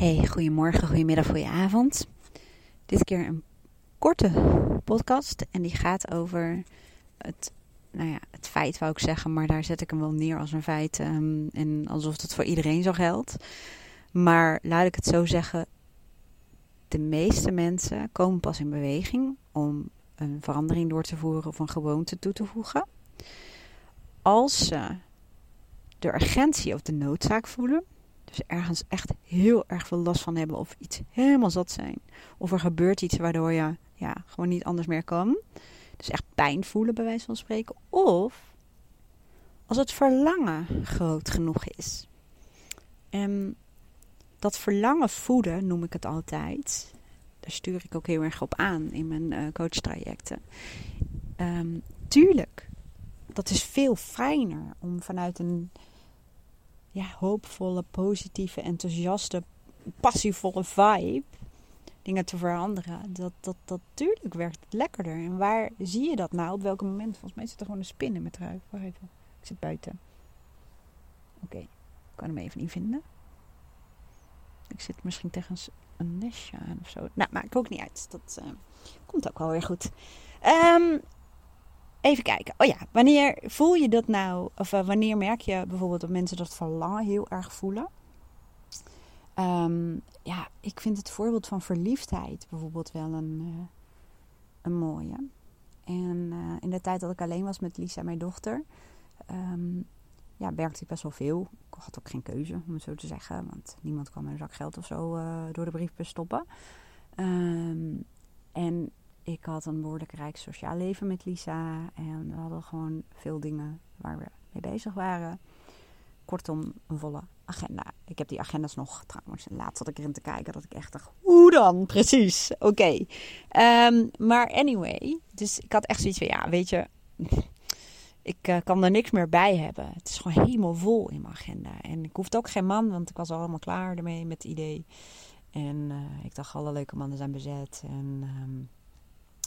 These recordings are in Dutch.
Hey, goedemorgen, goedemiddag, goedenavond. Dit keer een korte podcast en die gaat over het, nou ja, het feit wou ik zeggen, maar daar zet ik hem wel neer als een feit um, en alsof dat voor iedereen zo geldt. Maar laat ik het zo zeggen, de meeste mensen komen pas in beweging om een verandering door te voeren of een gewoonte toe te voegen. Als ze de urgentie of de noodzaak voelen dus ergens echt heel erg veel last van hebben of iets helemaal zat zijn. Of er gebeurt iets waardoor je ja, gewoon niet anders meer kan. Dus echt pijn voelen bij wijze van spreken. Of als het verlangen groot genoeg is. En dat verlangen voeden noem ik het altijd. Daar stuur ik ook heel erg op aan in mijn uh, coachtrajecten. Um, tuurlijk, dat is veel fijner om vanuit een ja, hoopvolle, positieve, enthousiaste, passievolle vibe dingen te veranderen. Dat, dat, dat natuurlijk werkt lekkerder. En waar zie je dat nou? Op welk moment? Volgens mij zit er gewoon een spin in mijn trui. Wacht even. Ik zit buiten. Oké, ik kan hem even niet vinden. Ik zit misschien tegen een nestje aan of zo. Nou, maakt ook niet uit. Dat uh, komt ook wel weer goed. Um, Even kijken. Oh ja, wanneer voel je dat nou? Of uh, wanneer merk je bijvoorbeeld dat mensen dat verlangen heel erg voelen? Um, ja, ik vind het voorbeeld van verliefdheid bijvoorbeeld wel een, uh, een mooie. En uh, in de tijd dat ik alleen was met Lisa, mijn dochter, um, ja, werkte ik best wel veel. Ik had ook geen keuze, om het zo te zeggen. Want niemand kwam een zak geld of zo door de briefbus stoppen. Um, en ik had een behoorlijk rijk sociaal leven met Lisa. En we hadden gewoon veel dingen waar we mee bezig waren. Kortom, een volle agenda. Ik heb die agenda's nog trouwens. Laatst zat ik erin te kijken dat ik echt dacht, hoe dan? Precies, oké. Um, maar anyway, dus ik had echt zoiets van, ja, weet je... Ik uh, kan er niks meer bij hebben. Het is gewoon helemaal vol in mijn agenda. En ik hoefde ook geen man, want ik was al helemaal klaar ermee met het idee. En uh, ik dacht, alle leuke mannen zijn bezet. En um,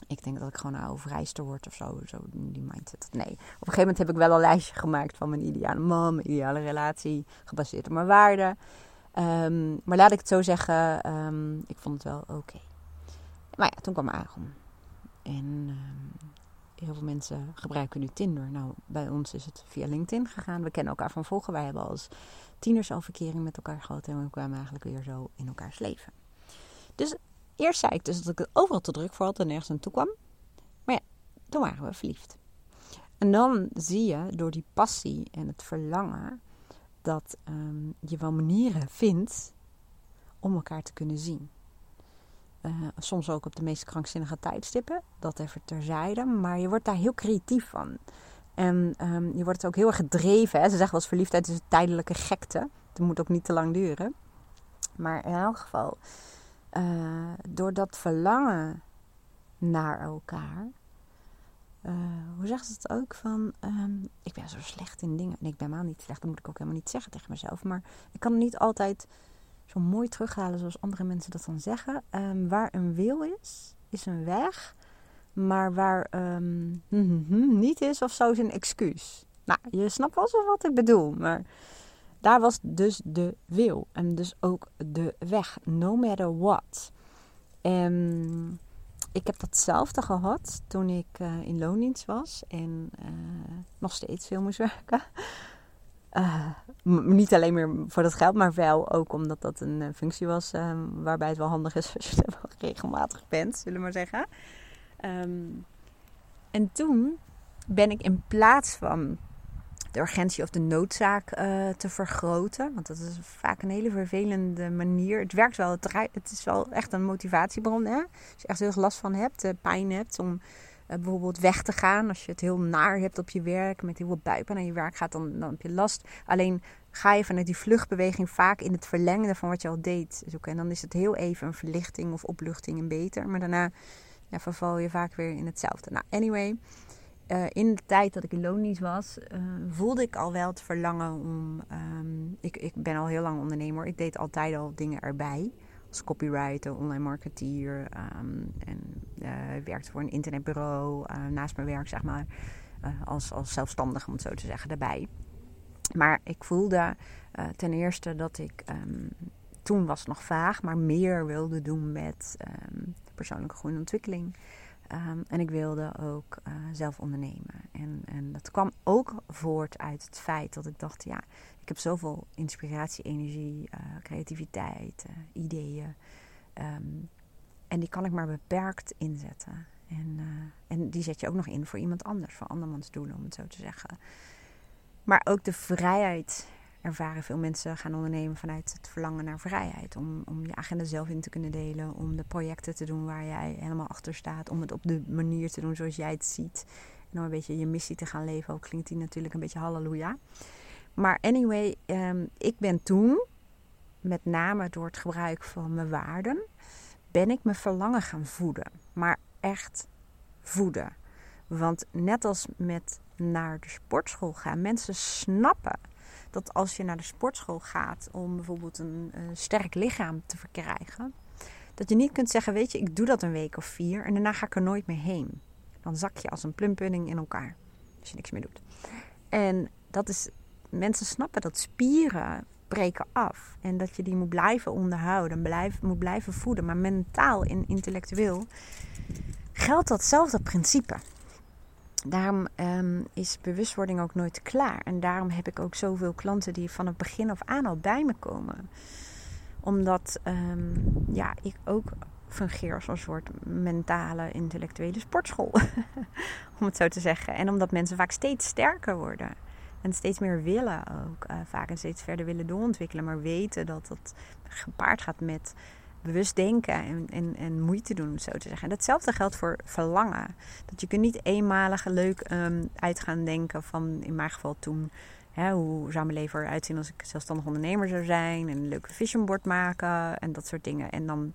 ik denk dat ik gewoon een oude vrijster word of zo. zo die mindset. Nee, op een gegeven moment heb ik wel een lijstje gemaakt van mijn ideale man, mijn ideale relatie, gebaseerd op mijn waarden. Um, maar laat ik het zo zeggen, um, ik vond het wel oké. Maar ja, toen kwam Aaron. En um, heel veel mensen gebruiken nu Tinder. Nou, bij ons is het via LinkedIn gegaan. We kennen elkaar van vroeger. Wij hebben als tieners al verkering met elkaar gehad. En we kwamen eigenlijk weer zo in elkaars leven. Dus Eerst zei ik dus dat ik het overal te druk voor had en nergens naartoe kwam. Maar ja, toen waren we verliefd. En dan zie je door die passie en het verlangen dat um, je wel manieren vindt om elkaar te kunnen zien. Uh, soms ook op de meest krankzinnige tijdstippen, dat even terzijde. Maar je wordt daar heel creatief van. En um, je wordt ook heel erg gedreven. Ze zeggen wel eens verliefdheid is een tijdelijke gekte. Het moet ook niet te lang duren. Maar in elk geval, uh, door dat verlangen naar elkaar. Uh, hoe zegt ze het ook? Van, um, ik ben zo slecht in dingen. Nee, ik ben helemaal niet slecht. Dat moet ik ook helemaal niet zeggen tegen mezelf. Maar ik kan niet altijd zo mooi terughalen zoals andere mensen dat dan zeggen. Um, waar een wil is, is een weg. Maar waar um, niet is of zo is een excuus. Nou, je snapt wel zo wat ik bedoel. Maar daar was dus de wil en dus ook de weg, no matter what. En ik heb datzelfde gehad toen ik uh, in loondienst was en uh, nog steeds veel moest werken. Uh, niet alleen meer voor dat geld, maar wel ook omdat dat een functie was waarbij het wel handig is als je regelmatig bent, zullen we maar zeggen. Um, en toen ben ik in plaats van de urgentie of de noodzaak uh, te vergroten. Want dat is vaak een hele vervelende manier. Het werkt wel, het, het is wel echt een motivatiebron. Hè? Als je echt heel veel last van hebt, uh, pijn hebt om uh, bijvoorbeeld weg te gaan. Als je het heel naar hebt op je werk, met heel veel buiken naar je werk gaat, dan, dan heb je last. Alleen ga je vanuit die vluchtbeweging vaak in het verlengde van wat je al deed zoeken. En dan is het heel even een verlichting of opluchting en beter. Maar daarna ja, verval je vaak weer in hetzelfde. Nou, anyway uh, in de tijd dat ik in loondienst was, uh, voelde ik al wel het verlangen om. Um, ik, ik ben al heel lang ondernemer. Ik deed altijd al dingen erbij. Als copywriter, online marketeer. Um, en ik werkte voor een internetbureau naast mijn werk, zeg maar. als, als zelfstandige, om het zo te zeggen, daarbij. Maar ik voelde ten eerste dat ik um, toen was het nog vaag, maar meer wilde doen met ehm, persoonlijke groei en ontwikkeling. Ehm, en ik wilde ook uh, zelf ondernemen. En, en dat kwam ook voort uit het feit dat ik dacht: ja, ik heb zoveel inspiratie, energie, uh, creativiteit, uh, ideeën. Um, en die kan ik maar beperkt inzetten. En, en die zet je ook nog in voor iemand anders, voor andermans doelen, om het zo te zeggen. Maar ook de vrijheid ervaren veel mensen gaan ondernemen vanuit het verlangen naar vrijheid. Om, om je agenda zelf in te kunnen delen. Om de projecten te doen waar jij helemaal achter staat. Om het op de manier te doen zoals jij het ziet. En om een beetje je missie te gaan leven. Ook klinkt die natuurlijk een beetje halleluja. Maar anyway, um, ik ben toen, met name door het gebruik van mijn waarden, ben ik mijn verlangen gaan voeden. Maar echt voeden. Want net als met naar de sportschool gaan, mensen snappen dat als je naar de sportschool gaat om bijvoorbeeld een, sterk lichaam te verkrijgen, dat je niet kunt zeggen, weet je, ik doe dat een week of vier en daarna ga ik er nooit meer heen. Dan zak je als een plumpudding in elkaar als je niks meer doet. En dat is, mensen snappen dat spieren breken af en dat je die moet blijven onderhouden, moet blijven voeden, maar mentaal en intellectueel geldt datzelfde principe daarom um, is bewustwording ook nooit klaar. En daarom heb ik ook zoveel klanten die van het begin af aan al bij me komen. Omdat um, ja, ik ook fungeer als een soort mentale, intellectuele sportschool. Om het zo te zeggen. En omdat mensen vaak steeds sterker worden. En steeds meer willen ook. Uh, vaak en steeds verder willen doorontwikkelen. Maar weten dat dat gepaard gaat met bewust denken en, en, en moeite doen, zo te zeggen. En datzelfde geldt voor verlangen. Dat je kunt niet eenmalig leuk um, uit gaan denken van, in mijn geval toen, hoe zou mijn leven eruit zien als ik zelfstandig ondernemer zou zijn en een leuke vision board maken en dat soort dingen. En dan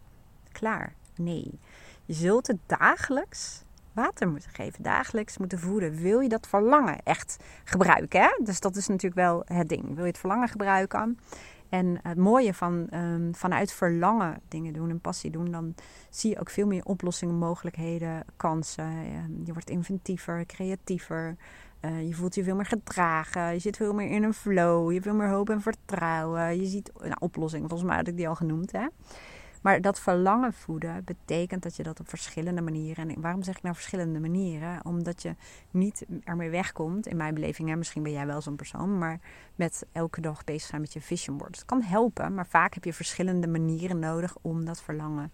klaar. Nee. Je zult het dagelijks water moeten geven, dagelijks moeten voeden. Wil je dat verlangen echt gebruiken? Hè? Dus dat is natuurlijk wel het ding. Wil je het verlangen gebruiken? En het mooie van um, vanuit verlangen dingen doen en passie doen, dan zie je ook veel meer oplossingen, mogelijkheden, kansen. Ehm, je wordt inventiever, creatiever. Uh, je voelt je veel meer gedragen. Je zit veel meer in een flow. Je hebt veel meer hoop en vertrouwen. Je ziet nou, oplossingen, volgens mij had ik die al genoemd. Hè? Maar dat verlangen voeden betekent dat je dat op verschillende manieren. En waarom zeg ik nou verschillende manieren? Omdat je niet ermee wegkomt, in mijn beleving, hè, misschien ben jij wel zo'n persoon, maar met elke dag bezig zijn met je vision board. Het kan helpen, maar vaak heb je verschillende manieren nodig om dat verlangen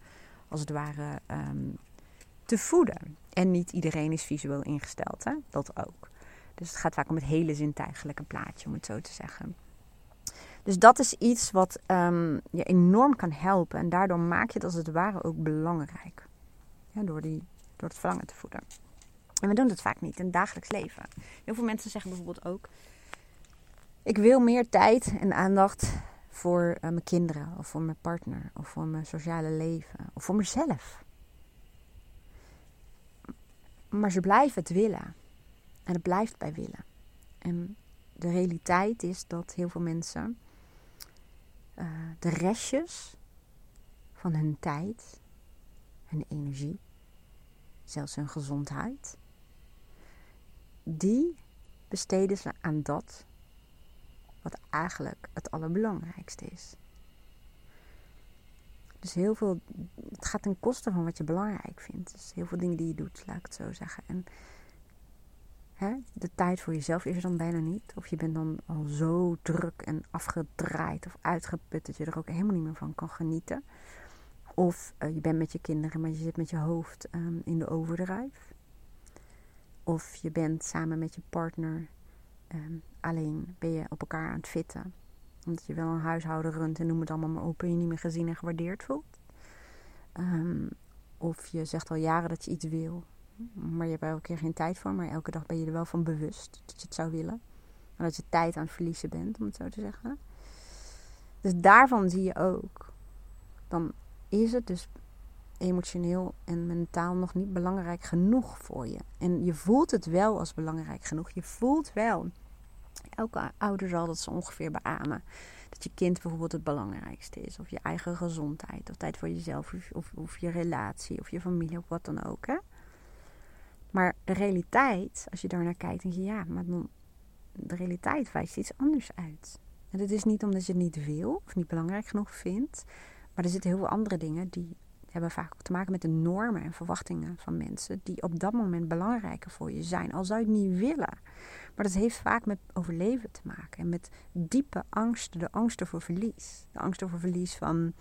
als het ware um, te voeden. En niet iedereen is visueel ingesteld, hè? dat ook. Dus het gaat vaak om het hele zintuigelijke plaatje, om het zo te zeggen. Dus dat is iets wat um, je enorm kan helpen. En daardoor maak je het als het ware ook belangrijk. Ja, door, die, door het verlangen te voeden. En we doen het vaak niet in het dagelijks leven. Heel veel mensen zeggen bijvoorbeeld ook: Ik wil meer tijd en aandacht voor uh, mijn kinderen, of voor mijn partner, of voor mijn sociale leven, of voor mezelf. Maar ze blijven het willen. En het blijft bij willen. En de realiteit is dat heel veel mensen uh, de restjes van hun tijd, hun energie, zelfs hun gezondheid, die besteden ze aan dat wat eigenlijk het allerbelangrijkste is. Dus heel veel, het gaat ten koste van wat je belangrijk vindt. Dus heel veel dingen die je doet, laat ik het zo zeggen. En Hè? De tijd voor jezelf is er dan bijna niet. Of je bent dan al zo druk en afgedraaid of uitgeput dat je er ook helemaal niet meer van kan genieten. Of uh, je bent met je kinderen, maar je zit met je hoofd um, in de overdrijf. Of je bent samen met je partner um, alleen ben je op elkaar aan het fitten. Omdat je wel een huishouden runt en noem het allemaal maar op en je niet meer gezien en gewaardeerd voelt. Um, of je zegt al jaren dat je iets wil. Maar je hebt elke keer geen tijd voor. Maar elke dag ben je er wel van bewust dat je het zou willen. En dat je tijd aan het verliezen bent, om het zo te zeggen. Dus daarvan zie je ook. Dan is het dus emotioneel en mentaal nog niet belangrijk genoeg voor je. En je voelt het wel als belangrijk genoeg. Je voelt wel. Elke ouder zal dat zo ongeveer beamen. Dat je kind bijvoorbeeld het belangrijkste is. Of je eigen gezondheid. Of tijd voor jezelf. Of, of, of je relatie. Of je familie. Of wat dan ook. Hè? Maar de realiteit, als je daar naar kijkt, denk je ja, maar de realiteit wijst iets anders uit. En dat is niet omdat je het niet wil of niet belangrijk genoeg vindt. Maar er zitten heel veel andere dingen die hebben vaak ook te maken met de normen en verwachtingen van mensen. Die op dat moment belangrijker voor je zijn. Al zou je het niet willen. Maar dat heeft vaak met overleven te maken. En met diepe angsten. De angsten voor verlies. De angsten voor verlies van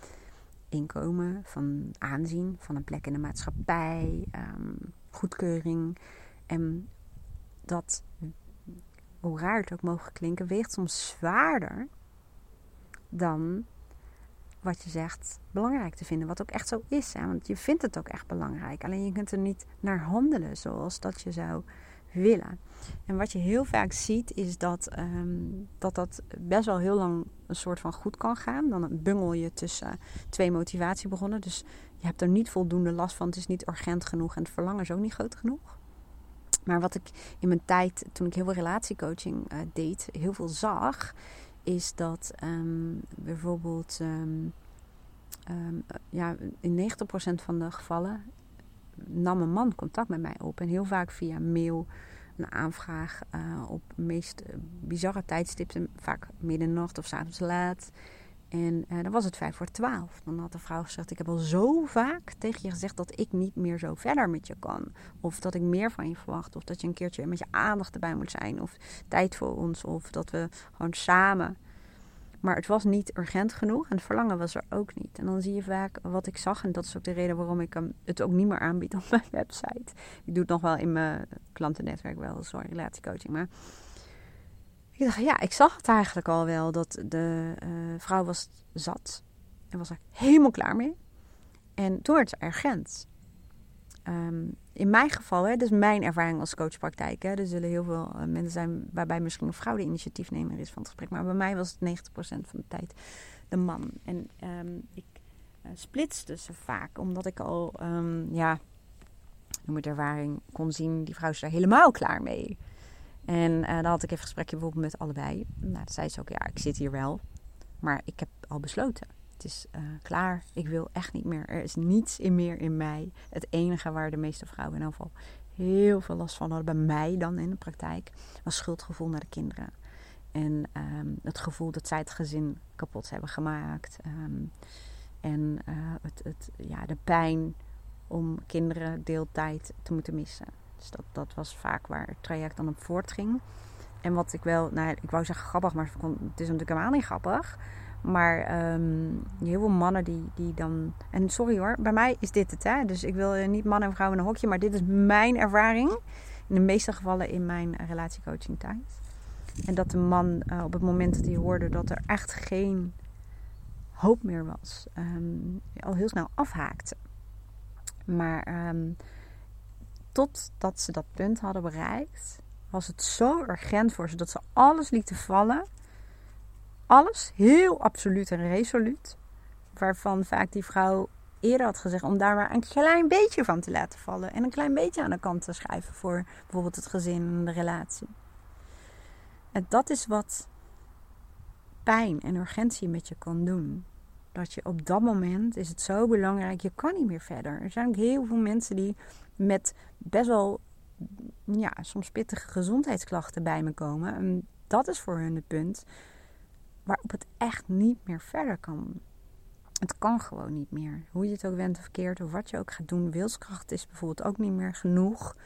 inkomen, van aanzien, van een plek in de maatschappij, ehm, goedkeuring. En dat, hoe raar het ook mogen klinken, weegt soms zwaarder dan wat je zegt belangrijk te vinden. Wat ook echt zo is. Hè? Want je vindt het ook echt belangrijk. Alleen je kunt er niet naar handelen zoals dat je zou willen. En wat je heel vaak ziet is dat, ehm, dat dat best wel heel lang een soort van goed kan gaan. Dan bungel je tussen twee motivatiebronnen. Dus je hebt er niet voldoende last van. Het is niet urgent genoeg en het verlangen is ook niet groot genoeg. Maar wat ik in mijn tijd, toen ik heel veel relatiecoaching uh, deed, heel veel zag, is dat um, bijvoorbeeld um, ja, in 90% van de gevallen nam een man contact met mij op. En heel vaak via mail, een aanvraag uh, op meest bizarre tijdstippen, vaak middernacht of s avonds laat. En uh, dan was het vijf voor twaalf. Dan had de vrouw gezegd: Ik heb al zo vaak tegen je gezegd dat ik niet meer zo verder met je kan. Of dat ik meer van je verwacht. Of dat je een keertje met je aandacht erbij moet zijn. Of tijd voor ons. Of dat we gewoon samen. Maar het was niet urgent genoeg en het verlangen was er ook niet. En dan zie je vaak wat ik zag. En dat is ook de reden waarom ik hem het ook niet meer aanbied op mijn website. Ik doe het nog wel in mijn klantennetwerk wel, sorry, relatiecoaching. Maar ik dacht, ja, ik zag het eigenlijk al wel dat de uh, vrouw was zat. En was er helemaal klaar mee. En toen werd ze urgent. Um, in mijn geval, hè, dus mijn ervaring als coachpraktijk. Hè, er zullen heel veel uh, mensen zijn waarbij misschien een vrouw de initiatiefnemer is van het gesprek. Maar bij mij was het 90% van de tijd de man. En um, ik uh, splitste ze vaak, omdat ik al, um, ja, noem het ervaring, kon zien, die vrouw is er helemaal klaar mee. En uh, dan had ik even een gesprekje bijvoorbeeld met allebei. Nou, zei ze ook, ja, ik zit hier wel. Maar ik heb al besloten. Het is uh, klaar. Ik wil echt niet meer. Er is niets in meer in mij. Het enige waar de meeste vrouwen in ieder geval heel veel last van hadden, bij mij dan in de praktijk, was schuldgevoel naar de kinderen. En um, het gevoel dat zij het gezin kapot hebben gemaakt. Um, en uh, het, het, ja, de pijn om kinderen deeltijd te moeten missen. Dus dat, dat was vaak waar het traject dan op voortging. En wat ik wel, nou, ik wou zeggen grappig, maar het is natuurlijk helemaal niet grappig. Maar um, heel veel mannen die, die dan. En sorry hoor, bij mij is dit het. Hè? Dus ik wil niet man en vrouw in een hokje. Maar dit is mijn ervaring. In de meeste gevallen in mijn relatiecoaching tijd. En dat de man uh, op het moment dat hij hoorde dat er echt geen hoop meer was, um, al heel snel afhaakte. Maar um, totdat ze dat punt hadden bereikt, was het zo urgent voor ze dat ze alles lieten vallen alles heel absoluut en resoluut. Waarvan vaak die vrouw eerder had gezegd om daar maar een klein beetje van te laten vallen. En een klein beetje aan de kant te schrijven voor bijvoorbeeld het gezin en de relatie. En dat is wat pijn en urgentie met je kan doen. Dat je op dat moment is het zo belangrijk, je kan niet meer verder. Er zijn ook heel veel mensen die met best wel, ja, soms pittige gezondheidsklachten bij me komen. En dat is voor hun het punt waarop het echt niet meer verder kan. Het kan gewoon niet meer. Hoe je het ook went of keert, of wat je ook gaat doen. Wilskracht is bijvoorbeeld ook niet meer genoeg.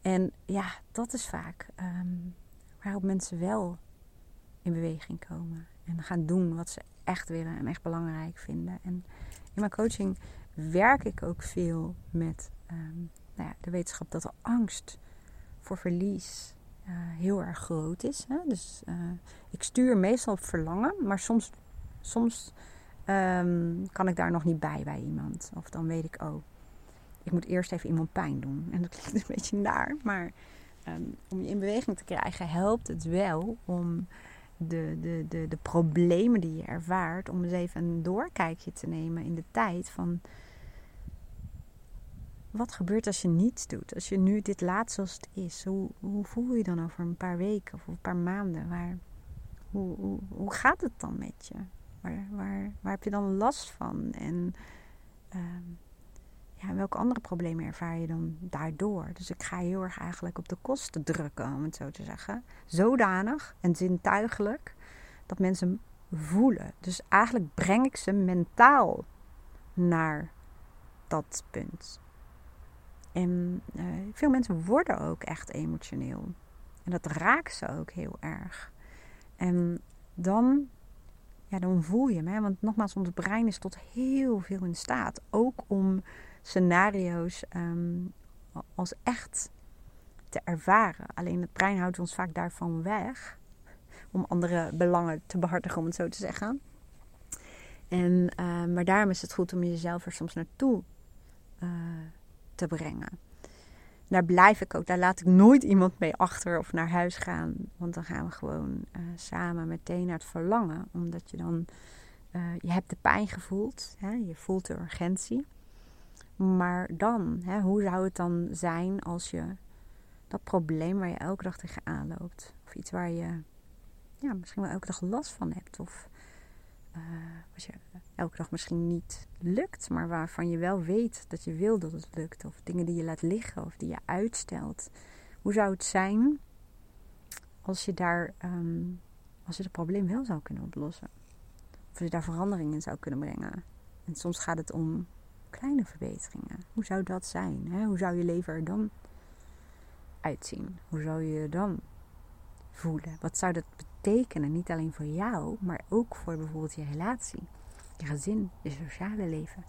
En ja, dat is vaak um, waarop mensen wel in beweging komen. En gaan doen wat ze echt willen en echt belangrijk vinden. En in mijn coaching werk ik ook veel met um, nou ja, de wetenschap dat er angst voor verlies, uh, heel erg groot is. Hè? Dus uh, ik stuur meestal op verlangen, maar soms, soms um, kan ik daar nog niet bij bij iemand. Of dan weet ik, oh, ik moet eerst even iemand pijn doen. En dat klinkt een beetje naar, maar um, om je in beweging te krijgen helpt het wel om de, de, de, de problemen die je ervaart, om eens even een doorkijkje te nemen in de tijd van wat gebeurt als je niets doet? Als je nu dit laat zoals het is, hoe, hoe voel je dan over een paar weken of een paar maanden? Waar, hoe, hoe, gaat het dan met je? Waar, waar, waar heb je dan last van? En ja, welke andere problemen ervaar je dan daardoor? Dus ik ga heel erg eigenlijk op de kosten drukken, om het zo te zeggen. Zodanig en zintuigelijk dat mensen voelen. Dus eigenlijk breng ik ze mentaal naar dat punt. En uh, veel mensen worden ook echt emotioneel. En dat raakt ze ook heel erg. En dan, ja, dan voel je hem. Want nogmaals, ons brein is tot heel veel in staat. Ook om scenario's um, als echt te ervaren. Alleen het brein houdt ons vaak daarvan weg. Om andere belangen te behartigen, om het zo te zeggen. En, uh, maar daarom is het goed om jezelf er soms naartoe te brengen. Daar blijf ik ook. Daar laat ik nooit iemand mee achter of naar huis gaan. Want dan gaan we gewoon uh, samen meteen naar het verlangen. Omdat je dan... je hebt de pijn gevoeld. Hè? Je voelt de urgentie. Maar dan, hè, hoe zou het dan zijn als je dat probleem waar je elke dag tegenaan loopt, of iets waar je ja, misschien wel elke dag last van hebt, of uh, als je elke dag misschien niet lukt, maar waarvan je wel weet dat je wil dat het lukt, of dingen die je laat liggen of die je uitstelt. Hoe zou het zijn als je daar, um, als je het probleem wel zou kunnen oplossen? Of je daar verandering in zou kunnen brengen? En soms gaat het om kleine verbeteringen. Hoe zou dat zijn? Hè? Hoe zou je leven er dan uitzien? Hoe zou je je dan voelen? Wat zou dat betekenen? Niet alleen voor jou, maar ook voor bijvoorbeeld je relatie, je gezin, je sociale leven,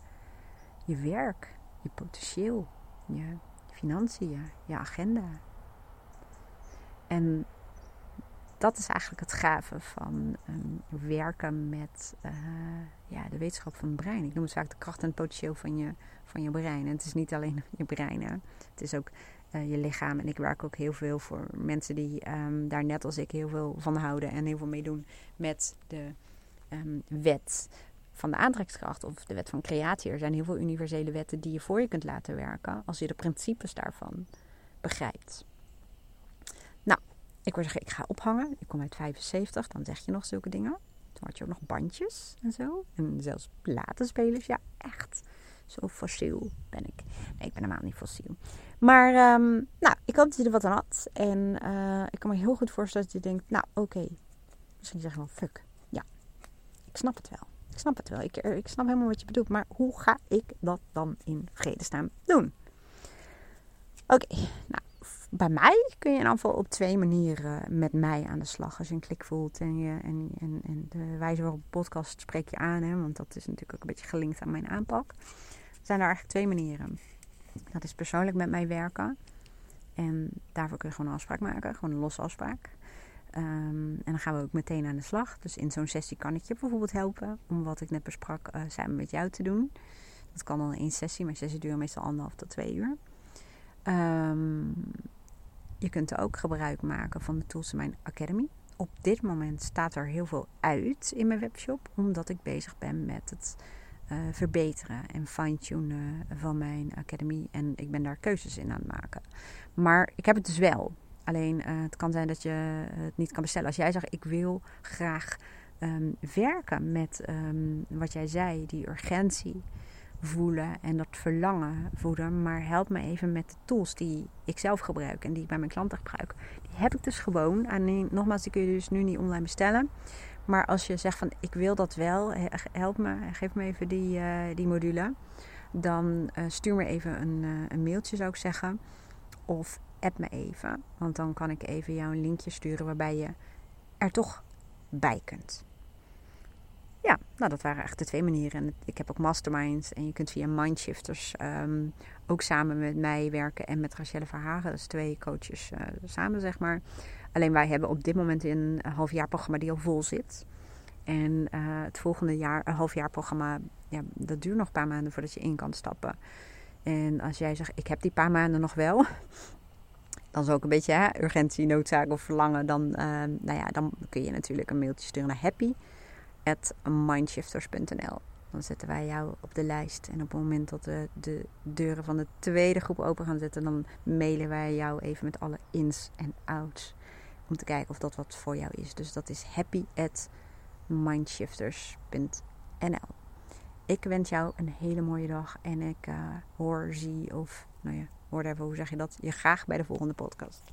je werk, je potentieel, je financiën, je agenda. En dat is eigenlijk het gave van um, werken met uh, ja, de wetenschap van het brein. Ik noem het vaak de kracht en het potentieel van je, van je brein. En het is niet alleen je brein, hè. het is ook uh, je lichaam. En ik werk ook heel veel voor mensen die um, daar net als ik heel veel van houden en heel veel mee doen met de um, wet van de aantrekkingskracht of de wet van creatie. Er zijn heel veel universele wetten die je voor je kunt laten werken als je de principes daarvan begrijpt. Ik wil zeggen, ik ga ophangen. Ik kom uit 75, dan zeg je nog zulke dingen. Toen had je ook nog bandjes en zo. En zelfs platenspelers. Ja, echt. Zo fossiel ben ik. Nee, ik ben helemaal niet fossiel. Maar, um, nou, ik hoop dat je er wat aan had. En uh, ik kan me heel goed voorstellen dat je denkt, nou, oké. Misschien zeg je wel, fuck. Ja, ik snap het wel. Ik snap het wel. Ik, eh, ik snap helemaal wat je bedoelt. Maar hoe ga ik dat dan in vredesnaam doen? Oké, nou, bij mij kun je in ieder geval op twee manieren met mij aan de slag. Als je een klik voelt en, je, en, en, en de wijze waarop podcast spreek je aan. Hè, want dat is natuurlijk ook een beetje gelinkt aan mijn aanpak. Er zijn er eigenlijk twee manieren. Dat is persoonlijk met mij werken. En daarvoor kun je gewoon een afspraak maken. Gewoon een losse afspraak. Um, en dan gaan we ook meteen aan de slag. Dus in zo'n sessie kan ik je bijvoorbeeld helpen om wat ik net besprak uh, samen met jou te doen. Dat kan dan in één sessie. Mijn sessie duurt meestal anderhalf tot twee uur. Um, je kunt ook gebruik maken van de tools in mijn academy. Op dit moment staat er heel veel uit in mijn webshop, omdat ik bezig ben met het uh, verbeteren en fine-tunen van mijn academy. En ik ben daar keuzes in aan het maken. Maar ik heb het dus wel. Alleen uh, het kan zijn dat je het niet kan bestellen. Als jij zegt, ik wil graag um, werken met um, wat jij zei, die urgentie voelen en dat verlangen voelen. Maar help me even met de tools die ik zelf gebruik en die ik bij mijn klanten gebruik. Die heb ik dus gewoon. En nogmaals, die kun je dus nu niet online bestellen. Maar als je zegt van ik wil dat wel, help me, geef me even die, uh, die module. Dan uh, stuur me even een, uh, een mailtje zou ik zeggen. Of app me even. Want dan kan ik even jou een linkje sturen waarbij je er toch bij kunt. Ja, nou dat waren echt de twee manieren. En ik heb ook masterminds en je kunt via Mindshifters um, ook samen met mij werken en met Rachelle Verhagen. Dat is twee coaches samen, zeg maar. Alleen wij hebben op dit moment een halfjaarprogramma die al vol zit. En uh, het volgende jaar, een halfjaarprogramma, ja, dat duurt nog een paar maanden voordat je in kan stappen. En als jij zegt, ik heb die paar maanden nog wel, dan is ook een beetje hè, urgentie, noodzaak of verlangen. Dan, uh, nou ja, dan kun je natuurlijk een mailtje sturen naar happy at mindshifters.nl. Dan zetten wij jou op de lijst. En op het moment dat we de deuren van de tweede groep open gaan zetten, dan mailen wij jou even met alle ins en outs. Om te kijken of dat wat voor jou is. Dus dat is happy at mindshifters.nl. Ik wens jou een hele mooie dag. En ik uh, hoor, zie of, nou ja, whatever, hoe zeg je dat? Je graag bij de volgende podcast.